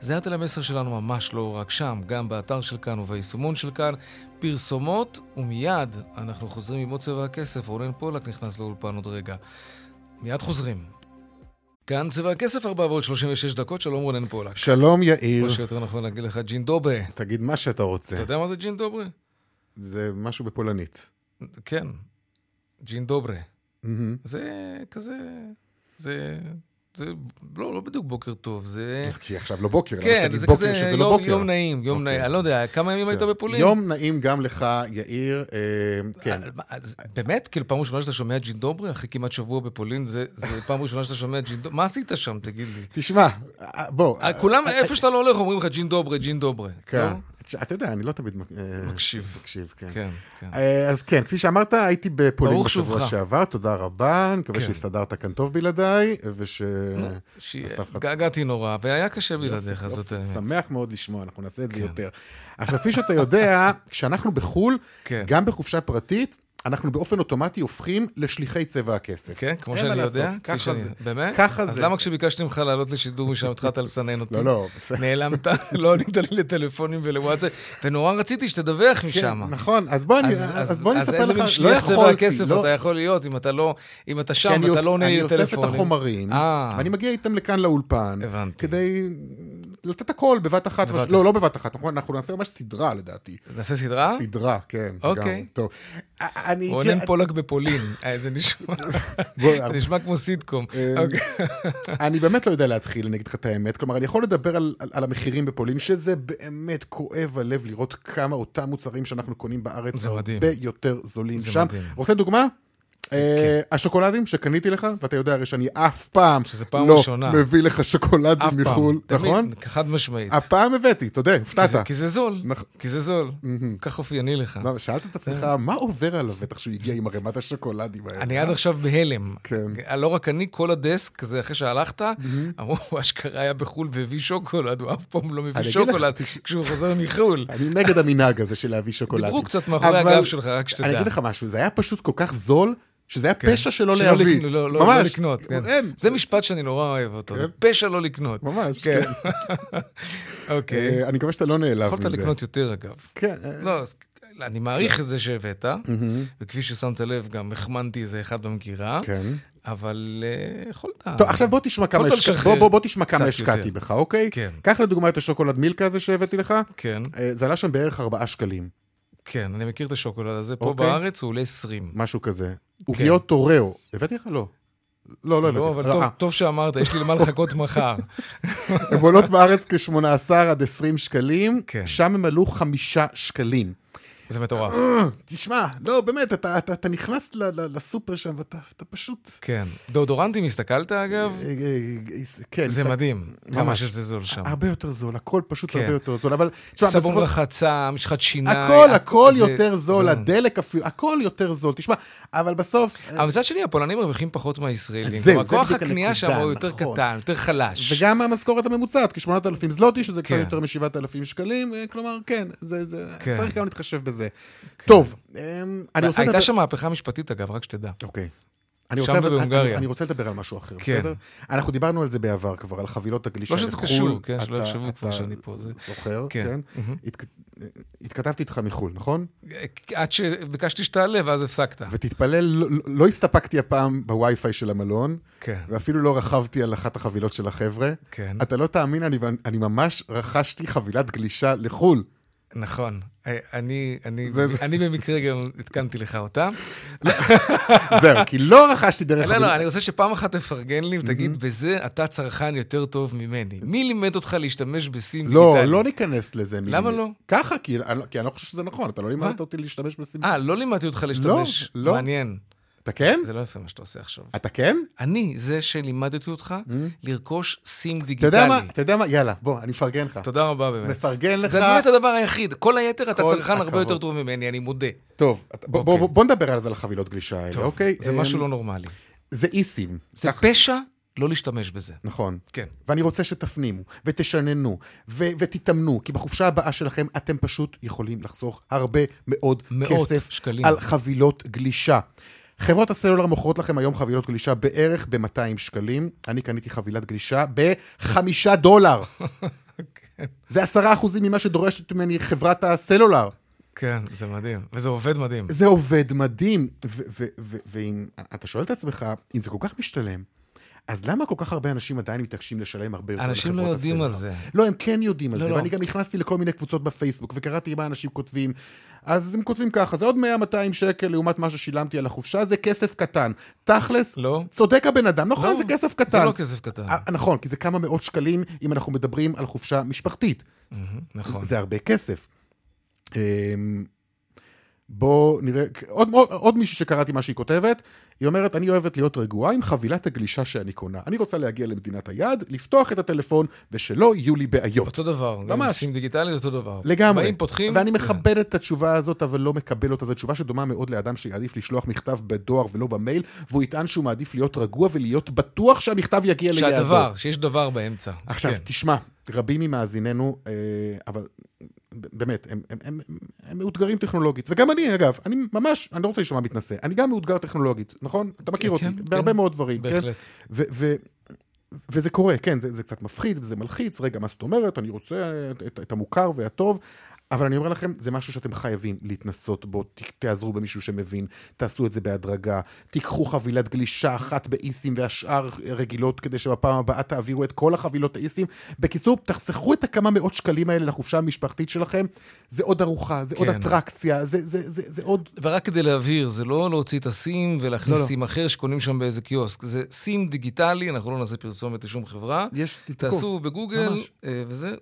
זה היה טלמסר שלנו ממש לא רק שם, גם באתר של כאן וביישומון של כאן. פרסומות, ומיד אנחנו חוזרים עם עוד צבע הכסף. רונן פולק נכנס לאולפן עוד רגע. מיד חוזרים. כאן צבע הכסף, 4 ועוד 36 דקות, שלום רונן פולק. שלום יאיר, או שיותר נכון להגיד לך ג'ין דוברה. תגיד מה שאתה רוצה. אתה יודע מה זה ג'ין דוברה? זה משהו בפולנית. כן, ג'ין דוברה. מהמם. זה כזה... זה... זה לא, לא בדיוק בוקר טוב, זה... [LAUGHS] כי עכשיו לא בוקר, למה כן, שתגיד זה בוקר כזה שזה לא יום, בוקר? יום נעים, יום אוקיי. נעים. אני לא יודע, כמה ימים היית. בפולין? יום נעים גם לך, יאיר. אה, כן. אה, מה, אז באמת? כאילו, פעם ראשונה שאתה שומע ג'ין דוברה, אחרי כמעט שבוע בפולין, זה זה [LAUGHS] פעם ראשונה שאתה שומע ג'ין דוברה? מה עשית שם, תגיד לי? תשמע, אה, בוא. אה, כולם, איפה שאתה לא הולך, אומרים לך ג'ין דוברה. כן. לא? אתה יודע, אני לא תמיד אה, מקשיב. מקשיב, כן. כן, כן. אה, אז כן, כפי שאמרת, הייתי בפולין בשבוע. שעבר, תודה רבה, אני מקווה כן. שהסתדרת כאן טוב בלעדיי, וש... שהתגעגעתי נורא, והיה קשה בלעדיך, זאת האמת. שמח מאוד לשמוע, אנחנו נעשה את זה כן. יותר. עכשיו, כפי שאתה יודע, [LAUGHS] כשאנחנו בחו"ל, כן. גם בחופשה פרטית, אנחנו באופן אוטומטי הופכים לשליחי צבע הכסף. כן, כמו שאני יודע? כפי ככה שאני- זה. באמת? ככה אז זה. למה כשביקשתי ממך לעלות לשידור משם התחלת לסנן אותי? לא, לא, בסדר. נעלמת, [LAUGHS] לא ענית לי לטלפונים ולוואטסאפ, ונורא רציתי שתדווח משם. כן, נכון, אז בוא אני- אז בוא אני אז אספר איזה לך, מין לא שליח צבע יכולתי, הכסף לא- אתה יכול להיות אם אתה לא, אם אתה שם ואתה לא עונה לי אני אוסף את לטלפונים. החומרים, אה. ואני מגיע איתם לכאן לאולפן. כדי לתת הכל בבת אחת. בבת לא, לא בבת אחת, נכון? אנחנו נעשה ממש סדרה לדעתי. נעשה סדרה? סדרה, כן. אוקיי. גם, טוב. אני... רונן פולק בפולין. [LAUGHS] אה, זה נשמע [LAUGHS] זה נשמע כמו סיטקום. אה, אוקיי. [LAUGHS] אני באמת לא יודע להתחיל, אני אגיד לך את האמת. כלומר, אני יכול לדבר על, על, על המחירים בפולין, שזה באמת כואב הלב לראות כמה אותם מוצרים שאנחנו קונים בארץ זה מדהים. הרבה יותר זולים שם. רוצה דוגמה? אה, השוקולדים שקניתי לך, ואתה יודע הרי שאני אף פעם לא. מביא לך שוקולדים. מחו"ל, נכון? חד משמעית. הפעם הבאתי, תודה, כי זה- הפתעת. כי זה זול. נכון. כי זה זול. כך אופייני לך. לא, שאלת את עצמך, מה עובר עליו בטח שהוא הגיע עם ערימת השוקולדים האלה? אני עד עכשיו בהלם. כן. לא רק אני, כל הדסק, זה אחרי שהלכת, אמרו, הוא אשכרה היה בחו"ל והביא שוקולד, הוא אף פעם לא מביא שוקולד כשהוא חוזר מחו"ל. [LAUGHS] אני נגד המנהג הזה של להביא שוקולדים. דיברו קצת מאחורי הגב שלך, רק שתדע. אני אגיד לך משהו, זה היה פשוט כל כך זול, שזה היה כן. פשע שלא שלא להביא. לא, לא, לא ממש. לקנות. כן. אין. זה משפט שאני נורא אוהב אותו, כן. פשע לא לקנות. ממש, כן. כן. [LAUGHS] אוקיי. אה, אני מקווה שאתה לא נעלב יכולת מזה. לקנות יותר, אגב. כן. לא, אז אני מעריך את זה שהבאת, וכפי ששמת לב, גם החמנתי איזה אחד במגירה, כן. אבל אה, יכולת. טוב, עכשיו בוא תשמע כמה יכולת השק- לשחרר בוא- בוא- תשמע כמה השקעתי. בך, אוקיי? כן. קח לדוגמה את השוקולד מילקה הזה שהבאתי לך, כן, אה, זה עלה שם בערך 4 שקלים, כן, אני מכיר את השוקולד הזה. פה אוקיי. בארץ הוא עולה 20. משהו כזה. עוגיות טוראו, הבאתי לך? לא. לא, לא הבאתי. לא, אבל לא, טוב- אה, טוב שאמרת, יש לי למה לחכות מחר. [LAUGHS] הן עולות בארץ כ-18 עד 20 שקלים, כן. שם הם עלו 5 שקלים. זה מטורף. [GASPS] תשמע, לא, באמת, אתה, אתה, אתה נכנס ל, ל, לסופר שם ואתה אתה פשוט... כן. דאודורנטים הסתכלת, אגב? אה, אה, אה, כן, זה מדהים, כמה. שזה זול שם. הרבה יותר זול, הכל פשוט כן. הרבה יותר זול, אבל... סבון רחצה, משחת שיניים. הכל, הכל יותר זול, הדלק אפילו, הכל יותר זול. תשמע, אבל בסוף... אבל מצד שני, הפולנים מרוויחים פחות מהישראלים. זהו, זה כוח הקנייה שם הוא יותר נכון. קטן, יותר חלש. וגם המשכורת הממוצעת, כ-8,000 זלוטי, שזה קצת כן. יותר מ-7,000 שקלים, כלומר, כן, זה, זה, כן. צריך גם להתחשב בזה. טוב, אמ, אני רוצה הייתה לדבר... שם מהפכה משפטית, אגב, רק שתדע. אוקיי. אני שם רוצה, ובהונגריה. אני, אני רוצה לדבר על משהו אחר, כן. בסדר? אנחנו דיברנו על זה בעבר כבר, על חבילות הגלישה לא שזה לחו"ל. קשור, כן, שלא יחשבו כבר שאני פה, זה- זוכר, כן. כן? מהמם. התכ- התכתבתי איתך מחו"ל, נכון? עד שביקשתי שתעלה, ואז הפסקת. ותתפלל, לא, לא הסתפקתי הפעם בווי-פיי של המלון, כן, ואפילו לא רכבתי על אחת החבילות של החבר'ה. כן, אתה לא תאמין, אני, אני ממש רכשתי חבילת גלישה לחו"ל. נכון. אה, אני, אני, זה- זה- אני במקרה גם התקנתי לך אותה. זהו, כי לא רכשתי דרך... לא, לא, אני רוצה שפעם אחת תפרגן לי ותגיד, בזה אתה צרכן יותר טוב ממני. מי לימד אותך להשתמש בסים לא, דיגיטלי? לא ניכנס לזה. למה לא? ככה, כי אני, כי אני לא חושב שזה נכון, אתה לא לימדת אותי להשתמש בסים. אה, לא לימדתי אותך להשתמש? לא. מעניין. אתה כן? זה לא יפה מה שאתה עושה עכשיו. אתה כן? אני זה שלימדתי אותך לרכוש סים אתה דיגיטלי. יודע מה? אתה יודע מה? יאללה, בוא, אני מפרגן לך. תודה רבה באמת. מפרגן לך. זה באמת הדבר היחיד. כל היתר אתה צרכן הרבה. יותר טוב ממני, אני מודה. טוב, אתה- בוא- אוקיי. בוא בוא נדבר על זה, על החבילות גלישה האלה, אוקיי? זה אמ, משהו לא נורמלי. זה איסים. זה כך- פשע לא להשתמש בזה. נכון. כן. ואני רוצה שתפנימו, ותשננו, ו- ותתאמנו, כי בחופשה הבאה שלכם אתם פשוט יכולים לחסוך הרבה מאוד מאות כסף שקלים. על חבילות גלישה. חברות הסלולר מוכרות לכם היום חבילות גלישה בערך ב-200 שקלים. אני קניתי חבילת גלישה ב-5 דולר. כן. זה 10 אחוזים ממה שדורשת ממני חברת הסלולר. כן, זה מדהים. וזה עובד מדהים. זה עובד מדהים. ואם אתה שואל את עצמך, אם זה כל כך משתלם, אז למה כל כך הרבה אנשים עדיין מתעקשים לשלם הרבה יותר לחברות אנשים הסלולר? לא יודעים על זה. לא, הם כן יודעים על לא, זה, לא. ואני גם נכנסתי לכל מיני קבוצות בפייסבוק, וקראתי מה אנשים כותבים. אז הם כותבים ככה, זה עוד 100-200 שקל לעומת מה ששילמתי על החופשה, זה כסף קטן. תכלס, לא? צודק הבן אדם, נכון, לא, זה כסף קטן. זה לא כסף קטן. אה, נכון, כי זה כמה מאות שקלים אם אנחנו מדברים על חופשה משפחתית. נכון. זה הרבה כסף. בואו נראה, עוד, עוד, עוד מישהי שקראתי מה שהיא כותבת, היא אומרת, אני אוהבת להיות רגועה עם חבילת הגלישה שאני קונה. אני רוצה להגיע למדינת היעד, לפתוח את הטלפון, ושלא יהיו לי בעיות. אותו דבר. ממש. סים דיגיטלי זה אותו דבר. לגמרי. באים, פותחים. ואני. מכבד את התשובה הזאת, אבל לא מקבל אותה. זו תשובה שדומה מאוד לאדם שיעדיף לשלוח מכתב בדואר ולא במייל, והוא יטען שהוא מעדיף להיות רגוע ולהיות בטוח שהמכתב יגיע ליעדו. שהדבר, שיש דבר באמצע. עכשיו, כן. תשמע, רבים ממאזיננו, אה, אבל באמת, הם, הם, הם, הם מאותגרים טכנולוגית. וגם אני, אגב, אני ממש, אני לא רוצה להישמע מתנשא, אני גם מאותגר טכנולוגית, נכון? אתה מכיר אותי, כן, בהרבה כן. מאוד דברים, כן? בהחלט. ו- וזה קורה, כן, זה, זה קצת מפחיד וזה מלחיץ, רגע, מה זאת אומרת? אני רוצה את, את, את המוכר והטוב, אבל אני אומר לכם, זה משהו שאתם חייבים להתנסות בו, תעזרו במישהו שמבין, תעשו את זה בהדרגה, תיקחו חבילת גלישה אחת באיסים והשאר רגילות, כדי שבפעם הבאה תעבירו את כל החבילות האיסים. בקיצור, תחסכו את הכמה מאות שקלים האלה לחופשה המשפחתית שלכם, זה עוד ארוחה, זה עוד כן. אטרקציה, זה, זה, זה, זה עוד... ורק כדי להבהיר, זה לא להוציא את הסים ולהכניס לא, לא. סים אחר שקונים שם באיזה קיוסק. זה סים דיגיטלי, אנחנו לא נעשה פרסומת לשום חברה. יש, תתקעו. תעשו בגוגל, ממש. אה, וזה,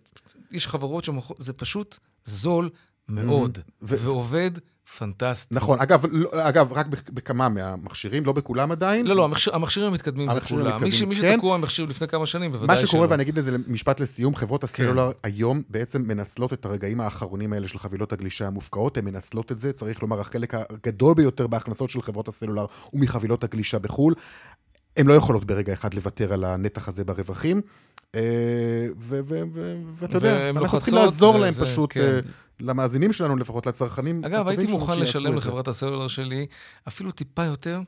יש חברות שמוכרות, זה פשוט זול מאוד, ו- ועובד פנטסטי. נכון, אגב, לא, אגב, רק בכ- בכמה מהמכשירים, לא בכולם עדיין. לא, לא, המכשיר, המכשירים המתקדמים זה כולם. מי, ש, המתקדמים, מי כן. שתקוע עם מכשיר לפני כמה שנים, בוודאי מה שקורה, שלא. ואני אגיד לזה משפט לסיום, חברות כן. הסלולר היום בעצם מנצלות את הרגעים האחרונים האלה של חבילות הגלישה המופקעות, הן מנצלות את זה, צריך לומר, החלק הגדול ביותר בהכנסות של חברות הסלולר הוא מחבילות הגלישה בחו"ל. הן לא יכולות ברגע אחד לוותר על הנתח הזה ברווחים. אה, ואתה יודע, אנחנו צריכים לעזור להם פשוט, כן. אה, למאזינים שלנו לפחות, לצרכנים. אגב, הייתי מוכן לשלם. לחברת הסלולר שלי אפילו טיפה יותר,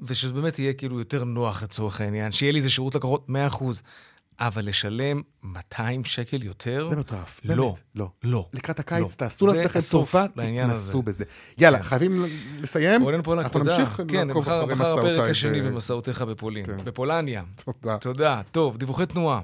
ושזה באמת יהיה כאילו יותר נוח לצורך העניין, שיהיה לי איזה שירות לקוחות 100%, אבל לשלם 200 שקל יותר? זה מטורף, לא, באמת, לא. לא. לקראת הקיץ, לא. תעשו לעצמכם טובה. תתנסו בזה. יאללה, כן. חייבים לסיים. רונן פולק, אנחנו תודה. נמשיך כן, לעקוב מחר אחרי מחר הפרק מסעותיי השני במסעותיך בפולין. כן. בפולניה. תודה. תודה. טוב, דיווחי תנועה.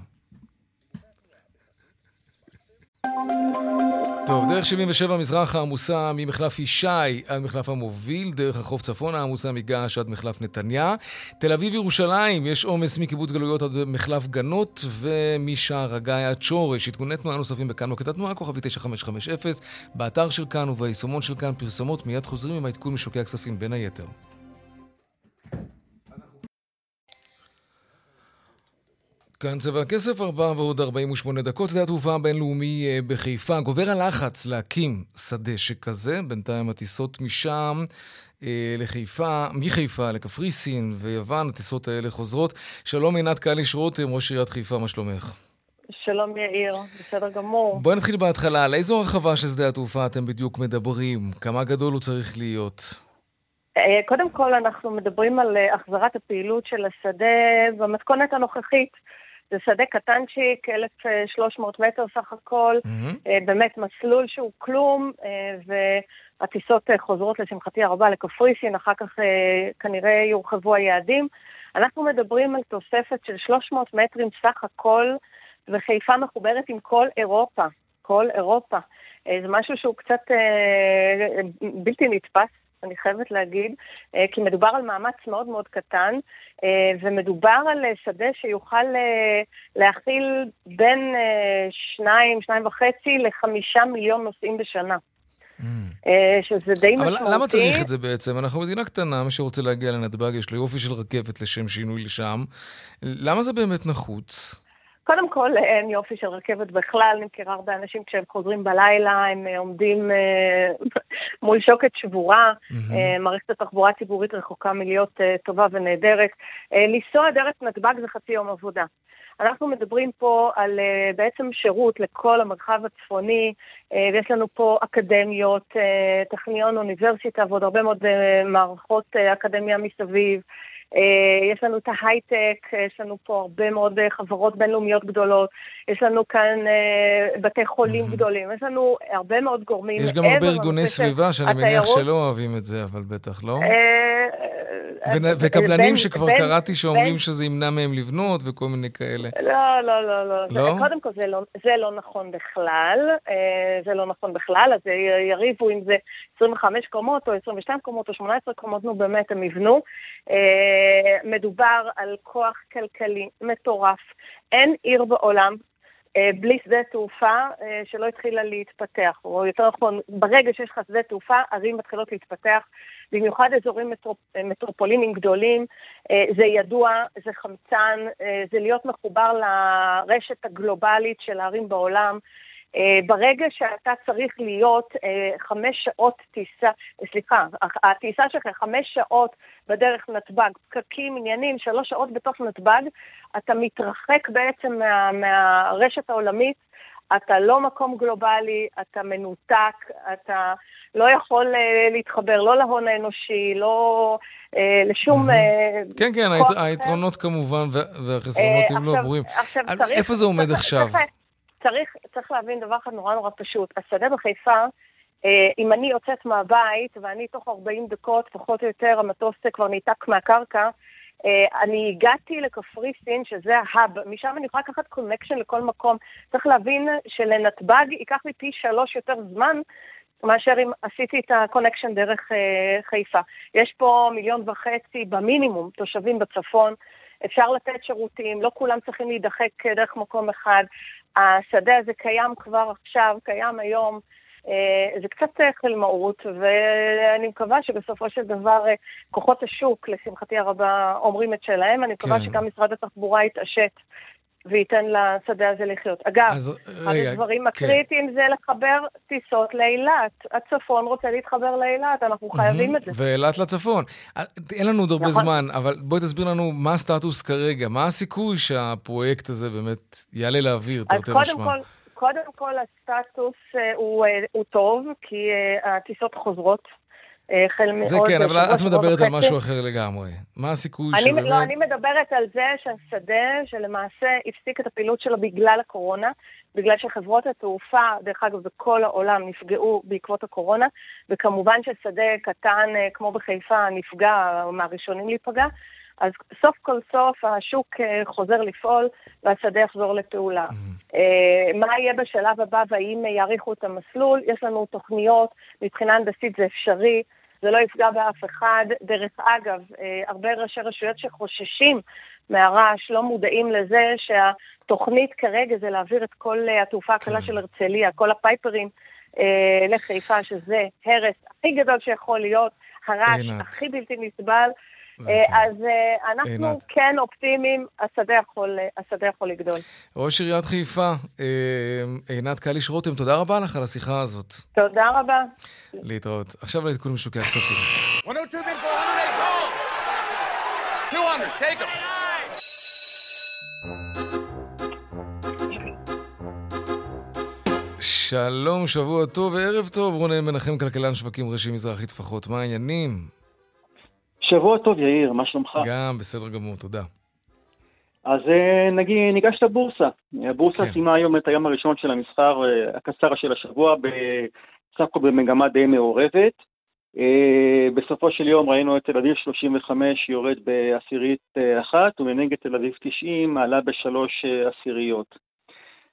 טוב, דרך 77 מזרחה עמוסה ממחלף ישי עד מחלף המוביל, דרך החוף צפונה עמוסה מגעש עד מחלף נתניה. תל אביב ירושלים, יש עומס מקיבוץ גלויות עד מחלף גנות ומשער הגיא עד שורש. עדכוני תנועה נוספים בכאן מוקד התנועה, כוכבי 9550, באתר של כאן וביישומון של כאן פרסומות, מיד חוזרים עם העדכון משוקי הכספים בין היתר. כאן צבע הכסף, 4 ועוד 48 דקות. שדה התעופה הבינלאומי אה, בחיפה. גובר הלחץ להקים שדה שכזה. בינתיים הטיסות משם אה, לחיפה, מחיפה לקפריסין ויוון, הטיסות האלה חוזרות. שלום עינת קליש רותם, ראש עיריית חיפה, מה שלומך? שלום יאיר, בסדר גמור. בואי נתחיל בהתחלה. על איזו הרחבה של שדה התעופה אתם בדיוק מדברים? כמה גדול הוא צריך להיות? אה, קודם כל, אנחנו מדברים על אה, החזרת הפעילות של השדה במתכונת הנוכחית. זה שדה קטנצ'יק, 1,300 מטר סך הכל, מהמם. באמת מסלול שהוא כלום, והטיסות חוזרות לשמחתי הרבה לקפריסין, אחר כך כנראה יורחבו היעדים. אנחנו מדברים על תוספת של 300 מטרים סך הכל, וחיפה מחוברת עם כל אירופה, כל אירופה. זה משהו שהוא קצת אה, בלתי נתפס. אני חייבת להגיד, אה, כי מדובר על מאמץ מאוד מאוד קטן, אה, ומדובר על אה, שדה שיוכל להכיל בין שניים, שניים וחצי לחמישה מיליון נוסעים בשנה. Mm. שזה די משמעותי. אבל למה צריך את זה בעצם? אנחנו מדינה קטנה, מי שרוצה להגיע לנתב"ג יש לו יופי של רכבת לשם שינוי לשם. למה זה באמת נחוץ? קודם כל, אין יופי של רכבת בכלל, אני מכירה הרבה אנשים כשהם חוזרים בלילה, הם אה, עומדים אה, [LAUGHS] מול שוקת שבורה, mm-hmm. מערכת התחבורה הציבורית רחוקה מלהיות טובה ונהדרת. לנסוע דרך נתב"ג זה חצי יום עבודה. אנחנו מדברים פה על בעצם שירות לכל המרחב הצפוני, ויש לנו פה אקדמיות, טכניון, אוניברסיטה ועוד הרבה מאוד מערכות אקדמיה מסביב. אה, יש לנו את ההייטק, יש לנו פה הרבה מאוד אה, חברות בינלאומיות גדולות, יש לנו כאן אה, בתי חולים גדולים, יש לנו הרבה מאוד גורמים. יש גם הרבה ארגוני סביבה שאני מניח שלא אוהבים את זה, אבל בטח, לא? וקבלנים שכבר קראתי שאומרים שזה ימנע מהם לבנות וכל מיני כאלה. לא, לא, לא, לא. לא? קודם כל לא, זה לא נכון בכלל, זה לא נכון בכלל, אז יריבו אם זה 25 קומות או 22 קומות או 18 קומות, נו באמת, הם יבנו. מדובר על כוח כלכלי מטורף. אין עיר בעולם אה, בלי שדה תעופה אה, שלא התחילה להתפתח, או יותר נכון, ברגע שיש לך שדה תעופה, ערים מתחילות להתפתח, במיוחד אזורים מטרופ, מטרופולינים גדולים, אה, זה ידוע, זה חמצן, זה להיות מחובר לרשת הגלובלית של הערים בעולם, אה, ברגע שאתה צריך להיות אה, חמש שעות טיסה, סליחה, הטיסה שלך חמש שעות בדרך נתב"ג, פקקים, עניינים, שלוש שעות בתוך נתב"ג, אתה מתרחק בעצם מה, מהרשת העולמית, אתה לא מקום גלובלי, אתה מנותק, אתה לא יכול uh, להתחבר לא להון האנושי, לא uh, לשום... Uh, כן, כן, היתרונות כמובן והחסרונות הם לא ברורים. איפה זה עומד עכשיו? צריך, להבין דבר אחד נורא נורא פשוט. השדה בחיפה, אה, אם אני יוצאת מהבית ואני תוך 40 דקות, פחות או יותר, המטוס כבר ניתק מהקרקע, אה, אני הגעתי לקפריסין, שזה ההאב, משם אני יכולה לקחת קונקשן לכל מקום. צריך להבין שלנתב"ג ייקח לי פי שלוש יותר זמן מאשר אם עשיתי את ה connection דרך אה, חיפה. יש פה מיליון וחצי במינימום תושבים בצפון. אפשר לתת שירותים, לא כולם צריכים להידחק דרך מקום אחד. השדה הזה קיים כבר עכשיו, קיים היום. אה, זה קצת חלמאות, ואני מקווה שבסופו של דבר אה, כוחות השוק, לשמחתי הרבה, אומרים את שלהם. אני מקווה כן. שגם משרד התחבורה יתעשת וייתן לשדה הזה לחיות. אגב, אחד הדברים כן. הקריטיים זה לחבר טיסות לאילת. הצפון רוצה להתחבר לאילת, אנחנו חייבים את זה. ואילת לצפון. אה, אין לנו עוד הרבה נכון. זמן, אבל בואי תסביר לנו מה הסטטוס כרגע. מה הסיכוי שהפרויקט הזה באמת יעלה לאוויר, תרתי משמע? כל... קודם כל הסטטוס אה, הוא, אה, הוא טוב, כי הטיסות חוזרות החל מאוד... זה כן, אבל את מדברת על משהו אחר לגמרי. מה הסיכוי אני, שבאמת... לא, אני מדברת על זה שהשדה, שלמעשה הפסיק את הפעילות שלו בגלל הקורונה, בגלל שחברות התעופה, דרך אגב, בכל העולם נפגעו בעקבות הקורונה, וכמובן ששדה קטן אה, כמו בחיפה נפגע, מהראשונים להיפגע, אז סוף כל סוף השוק אה, חוזר לפעול והשדה יחזור לפעולה. Mm-hmm. מה יהיה בשלב הבא והאם יאריכו את המסלול? יש לנו תוכניות, מבחינה הנדסית זה אפשרי. זה לא יפגע באף אחד. דרך אגב, אה, הרבה ראשי רשויות שחוששים מהרעש לא מודעים לזה שהתוכנית כרגע זה להעביר את כל התעופה הקלה כן. של הרצליה, כל הפייפרים אה, לחיפה, שזה הרס הכי גדול שיכול להיות, הרעש הכי בלתי נסבל. אה, אז אה, אנחנו כן אופטימיים, השדה יכול, אה, השדה יכול לגדול. ראש עיריית חיפה, עינת קליש רותם, תודה רבה לך על השיחה הזאת. תודה רבה. להתראות. עכשיו לעדכון משוקי הכספים. שלום, שבוע טוב וערב טוב, רונן מנחם, כלכלן שווקים ראשי מזרחי טפחות, מה העניינים? שבוע טוב, יאיר, מה שלומך? גם, בסדר גמור, תודה. אז אה, נגיד, ניגש לבורסה. הבורסה כן. סיימה היום את היום הראשון של המסחר אה, הקצר של השבוע, בסך הכל במגמה די מעורבת. אה, בסופו של יום ראינו את תל אביב 35 יורד בעשירית אחת, ומנגד תל אביב 90 עלה בשלוש עשיריות.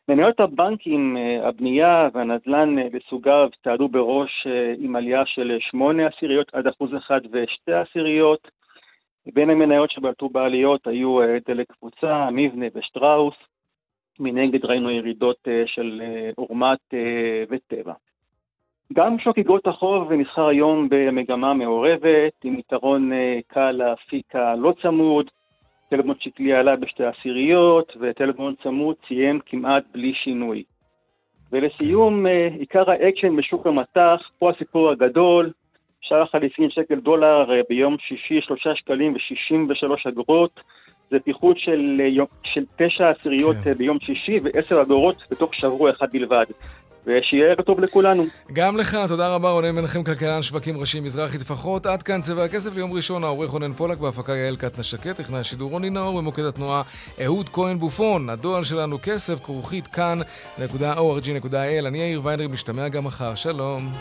מניות הבנקים, אה, הבנייה והנדל"ן אה, לסוגיו צעדו בראש אה, עם עלייה של שמונה עשיריות עד אחוז אחד ושתי עשיריות. בין המניות שבלטו בעליות היו אה, דלק קבוצה, מבנה ושטראוס. מנגד ראינו ירידות אה, של אה, אה, וטבע. גם שוק אגרות החוב נסחר היום במגמה מעורבת, עם יתרון אה, קל לאפיק הלא צמוד. תל בונד שקלי עלה בשתי עשיריות, ותל בונד צמוד סיים כמעט בלי שינוי. ולסיום, אה, עיקר האקשן בשוק המטח, פה הסיפור הגדול, שער החליפין שקל דולר אה, ביום שישי, שלושה שקלים ושישים ושלוש אגורות. זה פיחות של, אה, של תשע עשיריות כן. ביום שישי ועשר אגורות בתוך שבוע אחד בלבד. ושיהיה ערב טוב לכולנו. גם לך, תודה רבה, רונן מנחם, כלכלן שווקים ראשי מזרחי טפחות. עד כאן צבע הכסף ליום ראשון, העורך רונן פולק, בהפקה יעל קטנה שקט, טכנאי השידור רוני נאור, במוקד התנועה אהוד כהן בופון. הדואל שלנו כסף, כרוכית כאן.org.il. אני יאיר ויינרי, משתמע גם מחר, שלום.